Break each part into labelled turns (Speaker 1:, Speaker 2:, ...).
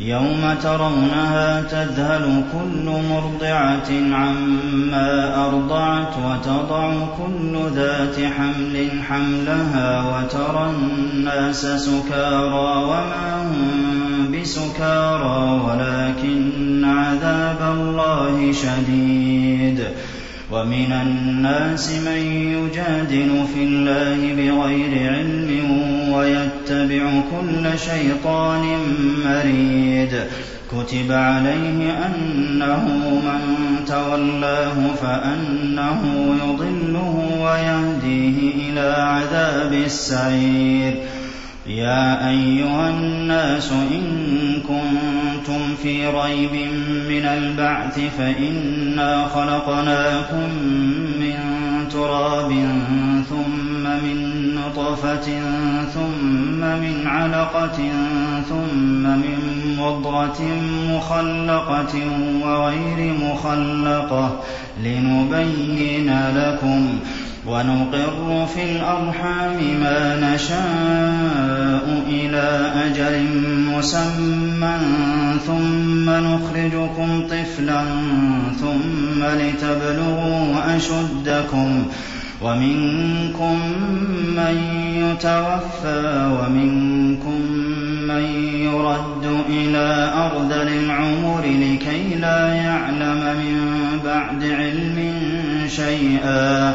Speaker 1: يَوْمَ تَرَوْنَهَا تَذْهَلُ كُلُّ مُرْضِعَةٍ عَمَّا أَرْضَعَتْ وَتَضَعُ كُلُّ ذَاتِ حَمْلٍ حَمْلَهَا وَتَرَى النَّاسَ سُكَارَىٰ وَمَا هُم بِسُكَارَىٰ وَلَٰكِنَّ عَذَابَ اللَّهِ شَدِيدٌ وَمِنَ النَّاسِ مَن يُجَادِلُ فِي اللَّهِ بِغَيْرِ عِلْمٍ وَيَتَّبِعُ كُلَّ شَيْطَانٍ مَّرِيدٍ كتب عليه أنه من تولاه فأنه يضله ويهديه إلى عذاب السعير يا أيها الناس إن كنتم كنتم في ريب من البعث فإنا خلقناكم من تراب ثم من نطفة ثم من علقة ثم من مضغة مخلقة وغير مخلقة لنبين لكم ۚ وَنُقِرُّ فِي الْأَرْحَامِ مَا نَشَاءُ إِلَىٰ أَجَلٍ مُّسَمًّى ثُمَّ نُخْرِجُكُمْ طِفْلًا ثُمَّ لِتَبْلُغُوا أَشُدَّكُمْ ۖ وَمِنكُم مَّن يُتَوَفَّىٰ وَمِنكُم مَّن يُرَدُّ إِلَىٰ أَرْذَلِ الْعُمُرِ لِكَيْ لَا يَعْلَمَ مِن بَعْدِ عِلْمٍ شَيْئًا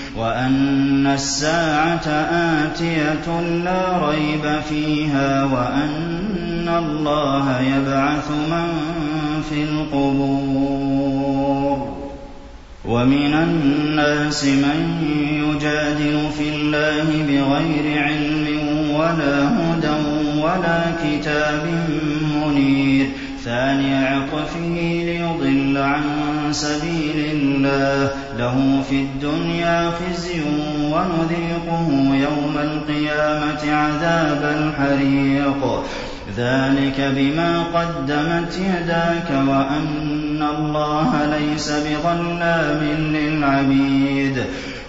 Speaker 1: وَأَنَّ السَّاعَةَ آتِيَةٌ لَّا رَيْبَ فِيهَا وَأَنَّ اللَّهَ يَبْعَثُ مَن فِي الْقُبُورِ وَمِنَ النَّاسِ مَن يُجَادِلُ فِي اللَّهِ بِغَيْرِ عِلْمٍ وَلَا هُدًى وَلَا كِتَابٍ مُّنِيرٍ ثَانِيَ عِطْفِهِ لِيُضِلَّ عَن سبيل الله ۖ لَهُ فِي الدُّنْيَا خِزْيٌ ۖ وَنُذِيقُهُ يَوْمَ الْقِيَامَةِ عَذَابَ الْحَرِيقِ ذلك بما قدمت يداك وأن الله ليس بظلام للعبيد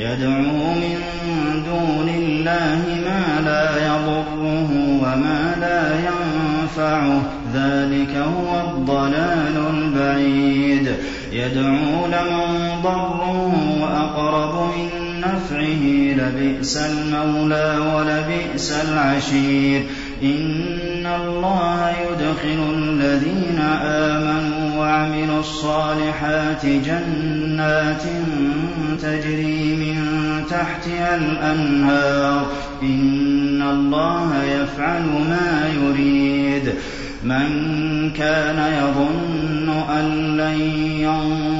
Speaker 1: يَدْعُو مِن دُونِ اللَّهِ مَا لَا يَضُرُّهُ وَمَا لَا يَنفَعُهُ ۚ ذَٰلِكَ هُوَ الضَّلَالُ الْبَعِيدُ يَدْعُو لَمَن ضَرُّهُ أَقْرَبُ مِن نَّفْعِهِ ۚ لَبِئْسَ الْمَوْلَىٰ وَلَبِئْسَ الْعَشِيرُ إِنَّ اللَّهَ يُدْخِلُ الَّذِينَ آمَنُوا وَعَمِلُوا الصَّالِحَاتِ جَنَّاتٍ تَجْرِي مِن تَحْتِهَا الْأَنْهَارُ ۚ إِنَّ اللَّهَ يَفْعَلُ مَا يُرِيدُ مَن كَانَ يَظُنُّ أَن لَّن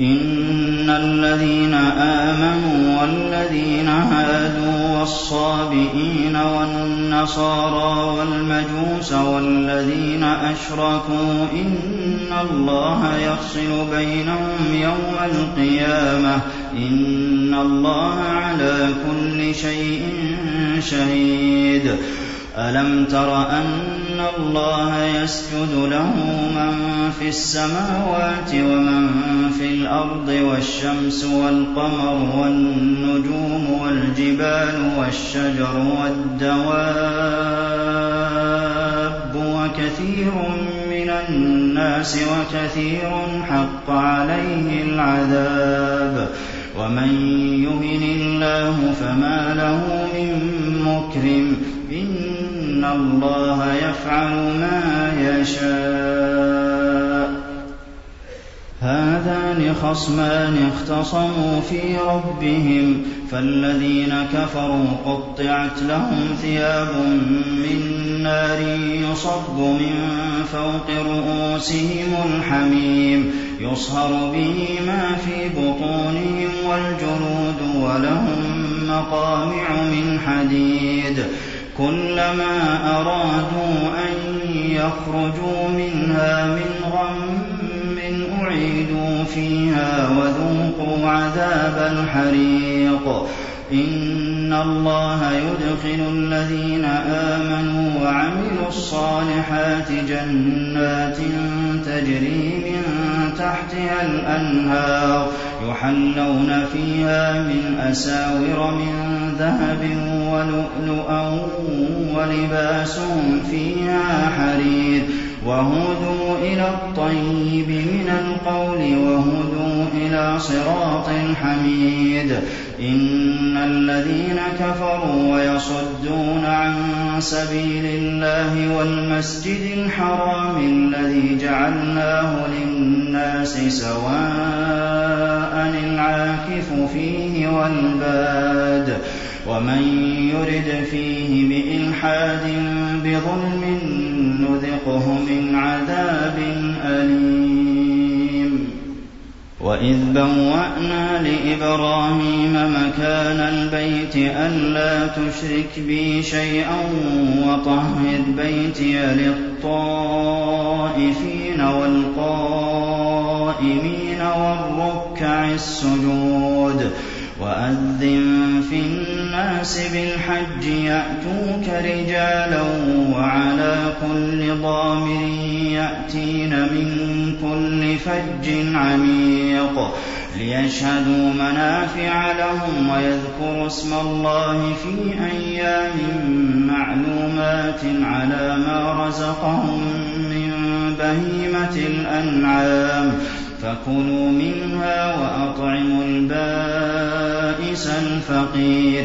Speaker 1: إِنَّ الَّذِينَ آمَنُوا وَالَّذِينَ هَادُوا وَالصَّابِئِينَ وَالنَّصَارَىٰ وَالْمَجُوسَ وَالَّذِينَ أَشْرَكُوا إِنَّ اللَّهَ يَفْصِلُ بَيْنَهُمْ يَوْمَ الْقِيَامَةِ ۚ إِنَّ اللَّهَ عَلَىٰ كُلِّ شَيْءٍ شَهِيدٌ أَلَمْ تَرَ أَنَّ إِنَّ اللَّهَ يَسْجُدُ لَهُ مَن فِي السَّمَاوَاتِ وَمَن فِي الْأَرْضِ وَالشَّمْسُ وَالْقَمَرُ وَالنُّجُومُ وَالْجِبَالُ وَالشَّجَرُ وَالدَّوَابُّ وَكَثِيرٌ مِّنَ النَّاسِ وَكَثِيرٌ حَقَّ عَلَيْهِ الْعَذَابُ وَمَن يُهِنِ اللَّهُ فَمَا لَهُ مِن مُّكْرِمٍ ۚ إِنَّ اللَّهَ يَفْعَلُ مَا يَشَاءُ هَٰذَانِ خَصْمَانِ اخْتَصَمُوا فِي رَبِّهِمْ ۖ فَالَّذِينَ كَفَرُوا قُطِّعَتْ لَهُمْ ثِيَابٌ مِّن نَّارٍ يُصَبُّ مِن رؤوسهم رُءُوسِهِمُ الْحَمِيمُ يُصْهَرُ بِهِ مَا فِي بُطُونِهِمْ وَالْجُلُودُ وَلَهُم مَّقَامِعُ مِنْ حَدِيدٍ كُلَّمَا أَرَادُوا أَن يَخْرُجُوا مِنْهَا فِيهَا وَذُوقُوا عَذَابَ الْحَرِيقِ إِنَّ اللَّهَ يُدْخِلُ الَّذِينَ آمَنُوا وَعَمِلُوا الصَّالِحَاتِ جَنَّاتٍ تَجْرِي مِن تَحْتِهَا الْأَنْهَارُ يُحَلَّوْنَ فِيهَا مِنْ أَسَاوِرَ مِن ذَهَبٍ وَلُؤْلُؤًا وَلِبَاسُهُمْ فِيهَا حَرِيرٌ وَهُدُوا إِلَى الطَّيِّبِ مِنَ الْقَوْلِ وَهُدُوا إِلَىٰ صِرَاطِ حميد إِنَّ الَّذِينَ كَفَرُوا وَيَصُدُّونَ عَن سَبِيلِ اللَّهِ وَالْمَسْجِدِ الْحَرَامِ الَّذِي جَعَلْنَاهُ لِلنَّاسِ سَوَاءً الْعَاكِفُ فِيهِ وَالْبَادِ وَمَن يُرِدْ فِيهِ بِإِلْحَادٍ بِظُلْمٍ نُّذِقْهُ مِنْ عَذَابٍ أَلِيمٍ وَإِذْ بَوَّأْنَا لِإِبْرَاهِيمَ مَكَانَ الْبَيْتِ أَلَّا تُشْرِكْ بِي شَيْئًا وَطَهِّرْ بَيْتِيَ لِلطَّائِفِينَ وَالْقَائِمِينَ وَالرُّكَّعِ السُّجُودِ وَأَذِّن فِي النَّاسِ بِالْحَجِّ يَأْتُوكَ رِجَالًا وَعَلَىٰ كُلِّ ضَامِرٍ يَأْتِينَ مِن كُلِّ فَجٍّ عَمِيقٍ لِيَشْهَدُوا مَنَافِعَ لَهُمْ وَيَذْكُرُوا اسْمَ اللَّهِ فِي أَيَّامٍ مَّعْلُومَاتٍ عَلَىٰ مَا رَزَقَهُم مِّن بَهِيمَةِ الْأَنْعَامِ فَكُلُوا مِنْهَا وَأَطْعِمُوا الْبَائِسَ الْفَقِيرَ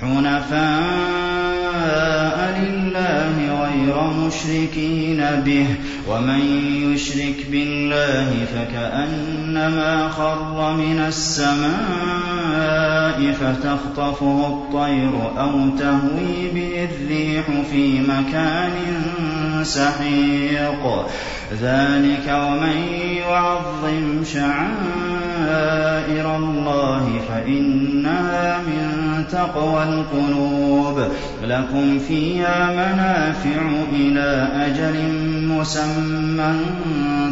Speaker 1: حُنَفَاءَ لِلَّهِ غَيْرَ مُشْرِكِينَ بِهِ ۚ وَمَن يُشْرِكْ بِاللَّهِ فَكَأَنَّمَا خَرَّ مِنَ السَّمَاءِ فَتَخْطَفُهُ الطَّيْرُ أَوْ تَهْوِي بِهِ الرِّيحُ فِي مَكَانٍ سَحِيقٍ ذَٰلِكَ وَمَن يُعَظِّمْ شَعَائِرَ اللَّهِ فَإِنَّهَا مِن تقوى القلوب لكم فيها منافع إلى أجل مسمى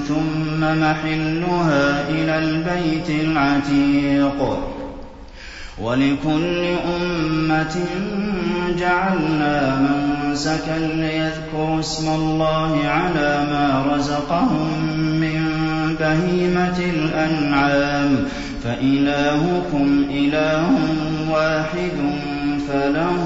Speaker 1: ثم محلها إلى البيت العتيق ولكل أمة جعلنا منسكا ليذكروا اسم الله على ما رزقهم من بهيمة الأنعام ۖ فَإِلَٰهُكُمْ إِلَٰهٌ وَاحِدٌ فَلَهُ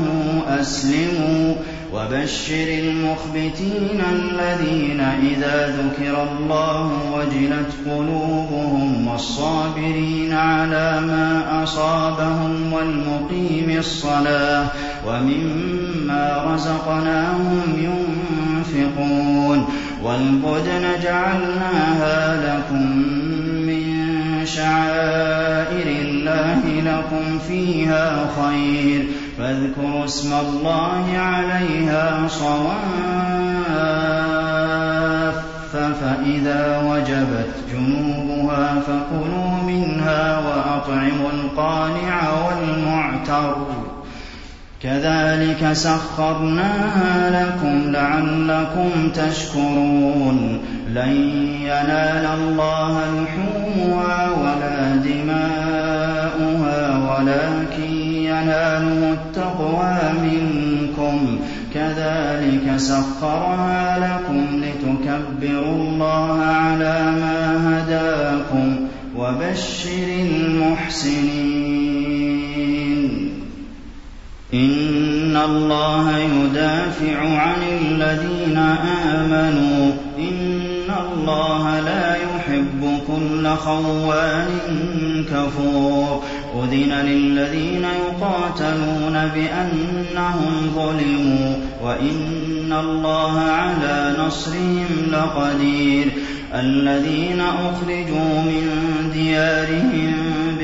Speaker 1: أَسْلِمُوا ۗ وَبَشِّرِ الْمُخْبِتِينَ الَّذِينَ إِذَا ذُكِرَ اللَّهُ وَجِلَتْ قُلُوبُهُمْ وَالصَّابِرِينَ عَلَىٰ مَا أَصَابَهُمْ وَالْمُقِيمِي الصَّلَاةِ وَمِمَّا رَزَقْنَاهُمْ يُنفِقُونَ وَالْبُدْنَ جَعَلْنَاهَا لَكُم مِّن شَعَائِرِ اللَّهِ لَكُمْ فِيهَا خَيْرٌ ۖ فَاذْكُرُوا اسْمَ اللَّهِ عَلَيْهَا صَوَافَّ ۖ فَإِذَا وَجَبَتْ جُنُوبُهَا فَكُلُوا مِنْهَا وَأَطْعِمُوا الْقَانِعَ وَالْمُعْتَرَّ كَذَٰلِكَ سَخَّرْنَاهَا لَكُمْ لَعَلَّكُمْ تَشْكُرُونَ لَن يَنَالَ اللَّهَ لُحُومُهَا وَلَا دِمَاؤُهَا وَلَٰكِن يَنَالُهُ التَّقْوَىٰ مِنكُمْ ۚ كَذَٰلِكَ سَخَّرَهَا لَكُمْ لِتُكَبِّرُوا اللَّهَ عَلَىٰ مَا هَدَاكُمْ ۗ وَبَشِّرِ الْمُحْسِنِينَ إِنَّ اللَّهَ يُدَافِعُ عَنِ الَّذِينَ آمَنُوا ۗ إِنَّ اللَّهَ لَا يُحِبُّ كُلَّ خَوَّانٍ كَفُورٍ أُذِنَ لِلَّذِينَ يُقَاتَلُونَ بِأَنَّهُمْ ظُلِمُوا ۚ وَإِنَّ اللَّهَ عَلَىٰ نَصْرِهِمْ لَقَدِيرٌ الَّذِينَ أُخْرِجُوا مِن دِيَارِهِم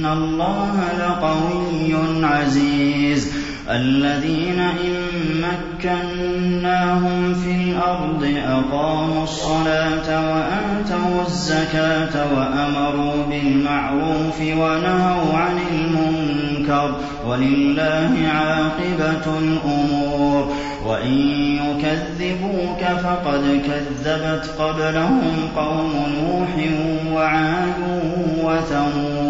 Speaker 1: إِنَّ اللَّهَ لَقَوِيٌّ عَزِيزٌ الَّذِينَ إِن مَّكَّنَّاهُمْ فِي الْأَرْضِ أَقَامُوا الصَّلَاةَ وَآتَوُا الزَّكَاةَ وَأَمَرُوا بِالْمَعْرُوفِ وَنَهَوْا عَنِ الْمُنكَرِ ۗ وَلِلَّهِ عَاقِبَةُ الْأُمُورِ وَإِن يُكَذِّبُوكَ فَقَدْ كَذَّبَتْ قَبْلَهُمْ قَوْمُ نُوحٍ وَعَادٌ وَثَمُودُ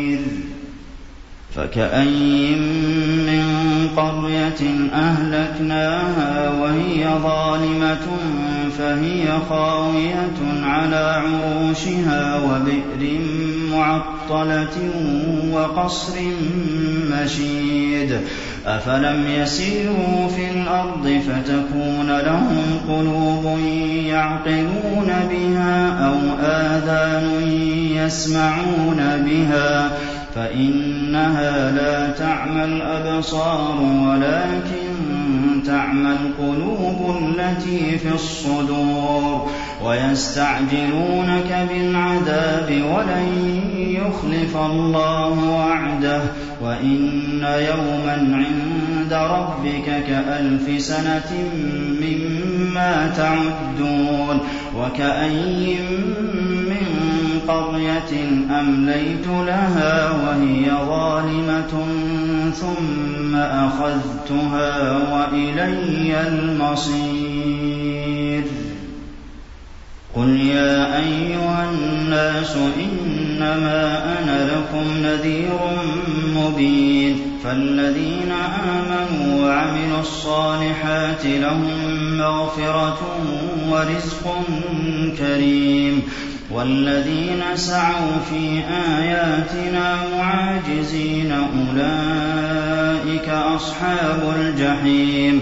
Speaker 1: فَكَأَيِّن مِّن قَرْيَةٍ أَهْلَكْنَاهَا وَهِيَ ظَالِمَةٌ فَهِيَ خَاوِيَةٌ عَلَىٰ عُرُوشِهَا وَبِئْرٍ مُّعَطَّلَةٍ وَقَصْرٍ مَّشِيدٍ أَفَلَمْ يَسِيرُوا فِي الْأَرْضِ فَتَكُونَ لَهُمْ قُلُوبٌ يَعْقِلُونَ بِهَا أَوْ آذَانٌ يَسْمَعُونَ بِهَا فَإِنَّهَا لَا تَعْمَى الْأَبْصَارُ وَلَٰكِن تَعْمَى الْقُلُوبُ الَّتِي فِي الصُّدُورِ وَيَسْتَعْجِلُونَكَ بِالْعَذَابِ وَلَن يُخْلِفَ اللَّهُ وَعْدَهُ ۚ وَإِنَّ يَوْمًا عِندَ رَبِّكَ كَأَلْفِ سَنَةٍ مِّمَّا تَعُدُّونَ وَكَأَيِّن قَرْيَةٍ أَمْلَيْتُ لَهَا وَهِيَ ظَالِمَةٌ ثُمَّ أَخَذْتُهَا وَإِلَيَّ الْمَصِيرُ قُلْ يَا أَيُّهَا النَّاسُ إِنَّمَا أَنَا لَكُمْ نَذِيرٌ مُّبِينٌ فَالَّذِينَ آمَنُوا وَعَمِلُوا الصَّالِحَاتِ لَهُم مَغْفِرَةٌ وَرِزْقٌ كَرِيمٌ وَالَّذِينَ سَعَوْا فِي آيَاتِنَا مُعَاجِزِينَ أُولَٰئِكَ أَصْحَابُ الْجَحِيمِ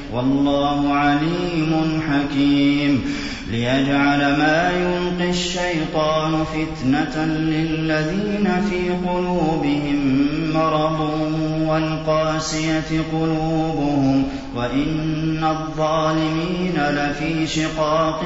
Speaker 1: والله عليم حكيم ليجعل ما يلقي الشيطان فتنة للذين في قلوبهم مرض والقاسية قلوبهم وَإِنَّ الظَّالِمِينَ لَفِي شِقَاقٍ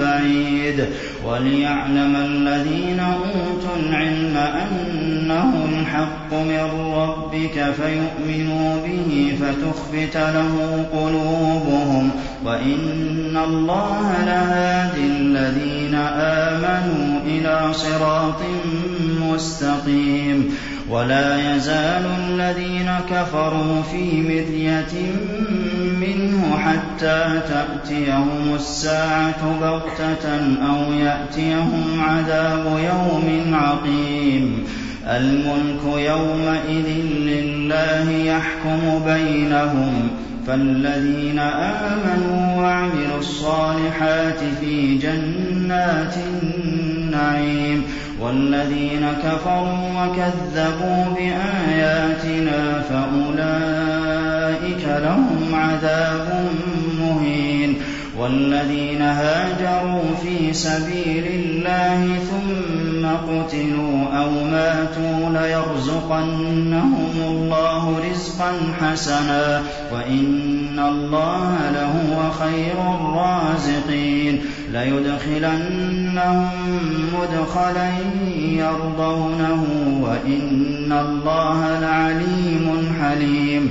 Speaker 1: بَعِيدٍ وَلِيَعْلَمَ الَّذِينَ أُوتُوا الْعِلْمَ أَنَّهُ الْحَقُّ مِن رَّبِّكَ فَيُؤْمِنُوا بِهِ فَتُخْبِتَ لَهُ قُلُوبُهُمْ ۗ وَإِنَّ اللَّهَ لَهَادِ الَّذِينَ آمَنُوا إِلَىٰ صِرَاطٍ مستقيم ولا يزال الذين كفروا في مذية منه حتى تأتيهم الساعة بغتة أو يأتيهم عذاب يوم عقيم الملك يومئذ لله يحكم بينهم فالذين آمنوا وعملوا الصالحات في جنات النعيم والذين كفروا وكذبوا بآياتنا فأولئك لهم عذاب مهين وَالَّذِينَ هَاجَرُوا فِي سَبِيلِ اللَّهِ ثُمَّ قُتِلُوا أَوْ مَاتُوا لَيَرْزُقَنَّهُمُ اللَّهُ رِزْقًا حَسَنًا ۚ وَإِنَّ اللَّهَ لَهُوَ خَيْرُ الرَّازِقِينَ لَيُدْخِلَنَّهُم مُّدْخَلًا يَرْضَوْنَهُ ۗ وَإِنَّ اللَّهَ لَعَلِيمٌ حَلِيمٌ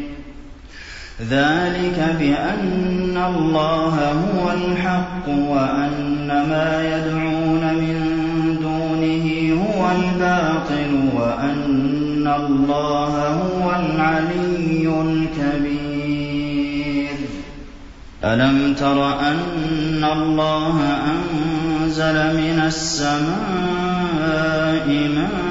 Speaker 1: ذَٰلِكَ بِأَنَّ اللَّهَ هُوَ الْحَقُّ وَأَنَّ مَا يَدْعُونَ مِن دُونِهِ هُوَ الْبَاطِلُ وَأَنَّ اللَّهَ هُوَ الْعَلِيُّ الْكَبِيرُ أَلَمْ تَرَ أَنَّ اللَّهَ أَنزَلَ مِنَ السَّمَاءِ مَاءً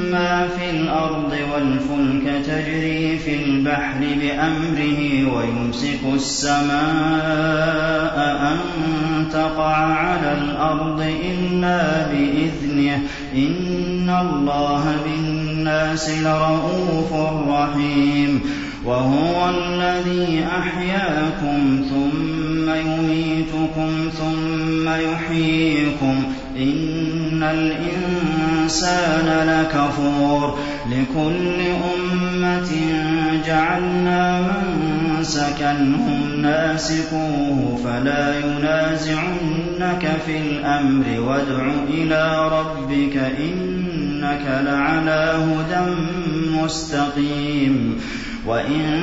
Speaker 1: مَّا فِي الْأَرْضِ وَالْفُلْكَ تَجْرِي فِي الْبَحْرِ بِأَمْرِهِ وَيُمْسِكُ السَّمَاءَ أَن تَقَعَ عَلَى الْأَرْضِ إِلَّا بِإِذْنِهِ ۗ إِنَّ اللَّهَ بِالنَّاسِ لَرَءُوفٌ رَّحِيمٌ وَهُوَ الَّذِي أَحْيَاكُمْ ثُمَّ يُمِيتُكُمْ ثُمَّ يُحْيِيكُمْ ۗ إِنَّ الْإِنسَانَ الإنسان لكفور لكل أمة جعلنا منسكا هم ناسكوه فلا ينازعنك في الأمر وادع إلى ربك إنك لعلى هدى مستقيم وَإِن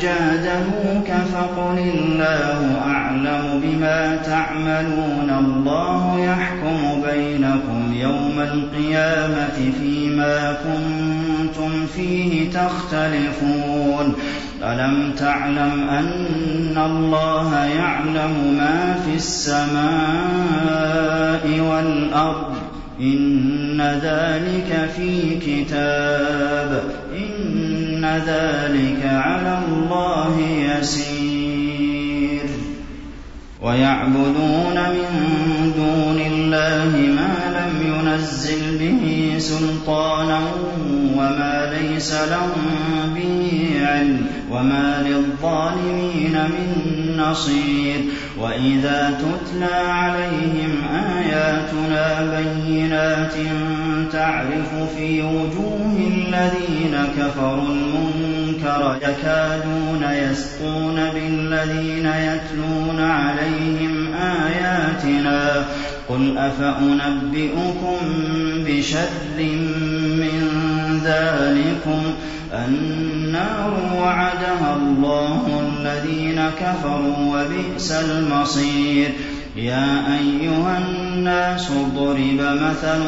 Speaker 1: جادلوك فَقُلِ اللَّهُ أَعْلَمُ بِمَا تَعْمَلُونَ ۚ اللَّهُ يَحْكُمُ بَيْنَكُمْ يَوْمَ الْقِيَامَةِ فِيمَا كُنتُمْ فِيهِ تَخْتَلِفُونَ أَلَمْ تَعْلَمْ أَنَّ اللَّهَ يَعْلَمُ مَا فِي السَّمَاءِ وَالْأَرْضِ ۚ إِنَّ ذَٰلِكَ فِي كِتَابٍ إن إِنَّ ذَٰلِكَ عَلَى اللَّهِ يَسِيرٌ وَيَعْبُدُونَ مِن دُونِ اللَّهِ مَا لَمْ يُنَزِّلْ بِهِ سُلْطَانًا وَمَا لَيْسَ لَهُم بِهِ عِلْمٌ وَمَا لِلظَّالِمِينَ مِن نَّصِيرٍ وَإِذَا تُتْلَىٰ عَلَيْهِمْ آيَاتُنَا بَيِّنَاتٍ تَعْرِفُ فِي وُجُوهِ الَّذِينَ كَفَرُوا الْمُنكَرَ ۖ يَكَادُونَ يَسْطُونَ بِالَّذِينَ يَتْلُونَ عَلَيْهِمْ آيَاتِنَا ۗ قُلْ أَفَأُنَبِّئُكُم بِشَرٍّ مِّن ذَٰلِكُمُ ۗ النَّارُ وَعَدَهَا اللَّهُ الَّذِينَ كَفَرُوا ۖ وَبِئْسَ الْمَصِيرُ يَا أَيُّهَا النَّاسُ ضُرِبَ مَثَلٌ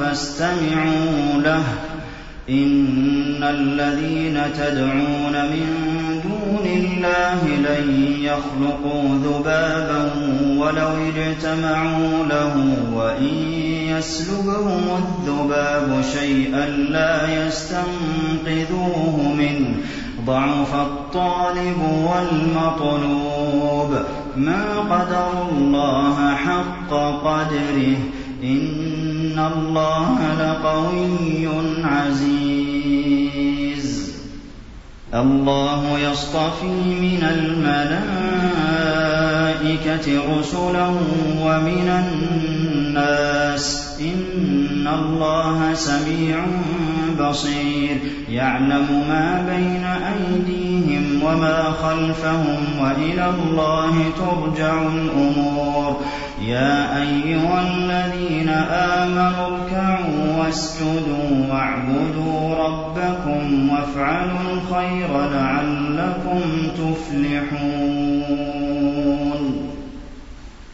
Speaker 1: فَاسْتَمِعُوا لَهُ ۚ إِنَّ الَّذِينَ تَدْعُونَ مِن دُونِ اللَّهِ لَن يَخْلُقُوا ذُبَابًا وَلَوِ اجْتَمَعُوا لَهُ ۖ وَإِن يَسْلُبْهُمُ الذُّبَابُ شَيْئًا لَّا يَسْتَنقِذُوهُ مِنْهُ ضَعُفَ الطَّالِبُ وَالْمَطْلُوبُ مَا قَدَرُوا اللَّهَ حَقَّ قَدْرِهِ ۗ إِنَّ اللَّهَ لَقَوِيٌّ عَزِيزٌ الله يصطفي من الملائكة رسلا ومن الناس إن إِنَّ اللَّهَ سَمِيعٌ بَصِيرٌ يَعْلَمُ مَا بَيْنَ أَيْدِيهِمْ وَمَا خَلْفَهُمْ وَإِلَى اللَّهِ تُرْجَعُ الْأُمُورُ يَا أَيُّهَا الَّذِينَ آمَنُوا ارْكَعُوا وَاسْجُدُوا وَاعْبُدُوا رَبَّكُمْ وَافْعَلُوا الْخَيْرَ لَعَلَّكُمْ تُفْلِحُونَ